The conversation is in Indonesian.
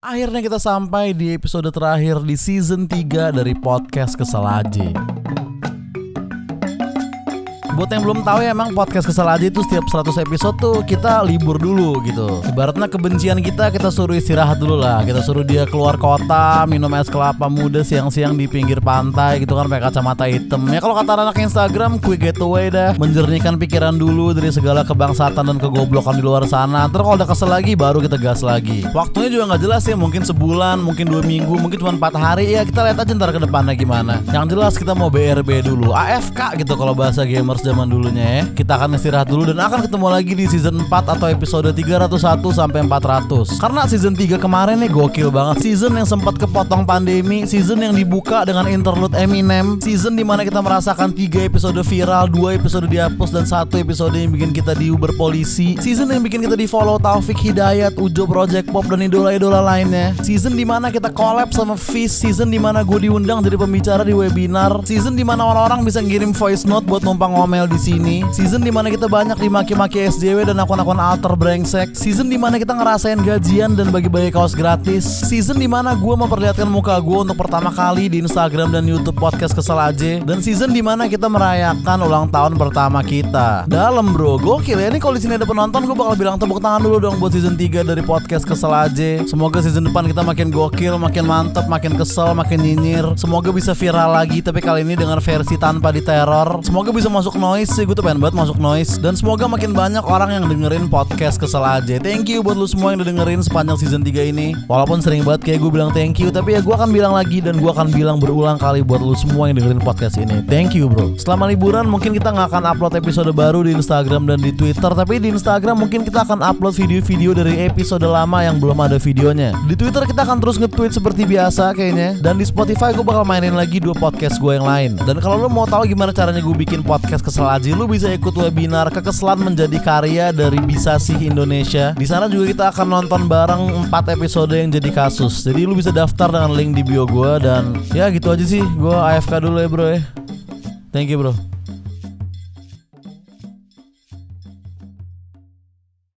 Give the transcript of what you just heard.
Akhirnya kita sampai di episode terakhir di season 3 dari podcast Kesel Aja. Buat yang belum tahu ya emang podcast kesel aja itu setiap 100 episode tuh kita libur dulu gitu. Ibaratnya kebencian kita kita suruh istirahat dulu lah. Kita suruh dia keluar kota, minum es kelapa muda siang-siang di pinggir pantai gitu kan pakai kacamata hitam. Ya kalau kata anak Instagram quick getaway dah, menjernihkan pikiran dulu dari segala kebangsatan dan kegoblokan di luar sana. Terus kalau udah kesel lagi baru kita gas lagi. Waktunya juga nggak jelas ya, mungkin sebulan, mungkin dua minggu, mungkin cuma empat hari ya kita lihat aja ntar ke depannya gimana. Yang jelas kita mau BRB dulu, AFK gitu kalau bahasa gamers zaman dulunya ya. Kita akan istirahat dulu dan akan ketemu lagi di season 4 atau episode 301 sampai 400. Karena season 3 kemarin nih gokil banget. Season yang sempat kepotong pandemi, season yang dibuka dengan interlude Eminem, season di mana kita merasakan 3 episode viral, 2 episode dihapus dan satu episode yang bikin kita di Uber polisi. Season yang bikin kita di follow Taufik Hidayat, Ujo Project Pop dan idola-idola lainnya. Season di mana kita collab sama Fish, season di mana gue diundang jadi pembicara di webinar, season di mana orang-orang bisa ngirim voice note buat numpang ngomel di sini. Season di mana kita banyak dimaki-maki SJW dan akun-akun alter brengsek. Season di mana kita ngerasain gajian dan bagi-bagi kaos gratis. Season di mana gue memperlihatkan muka gue untuk pertama kali di Instagram dan YouTube podcast kesel aja. Dan season di mana kita merayakan ulang tahun pertama kita. Dalam bro, gokil ya. Ini kalau di sini ada penonton gue bakal bilang tepuk tangan dulu dong buat season 3 dari podcast kesel aja. Semoga season depan kita makin gokil, makin mantep, makin kesel, makin nyinyir. Semoga bisa viral lagi tapi kali ini dengan versi tanpa diteror. Semoga bisa masuk noise sih gue tuh pengen banget masuk noise dan semoga makin banyak orang yang dengerin podcast kesel aja. Thank you buat lu semua yang udah dengerin sepanjang season 3 ini. Walaupun sering banget kayak gue bilang thank you tapi ya gue akan bilang lagi dan gue akan bilang berulang kali buat lu semua yang dengerin podcast ini. Thank you bro. Selama liburan mungkin kita nggak akan upload episode baru di Instagram dan di Twitter tapi di Instagram mungkin kita akan upload video-video dari episode lama yang belum ada videonya. Di Twitter kita akan terus nge-tweet seperti biasa kayaknya dan di Spotify gue bakal mainin lagi dua podcast gue yang lain. Dan kalau lu mau tahu gimana caranya gue bikin podcast kesel aja lu bisa ikut webinar kekeselan menjadi karya dari Bisa Sih Indonesia. Di sana juga kita akan nonton bareng 4 episode yang jadi kasus. Jadi lu bisa daftar dengan link di bio gue dan ya gitu aja sih. Gue AFK dulu ya bro ya. Thank you bro.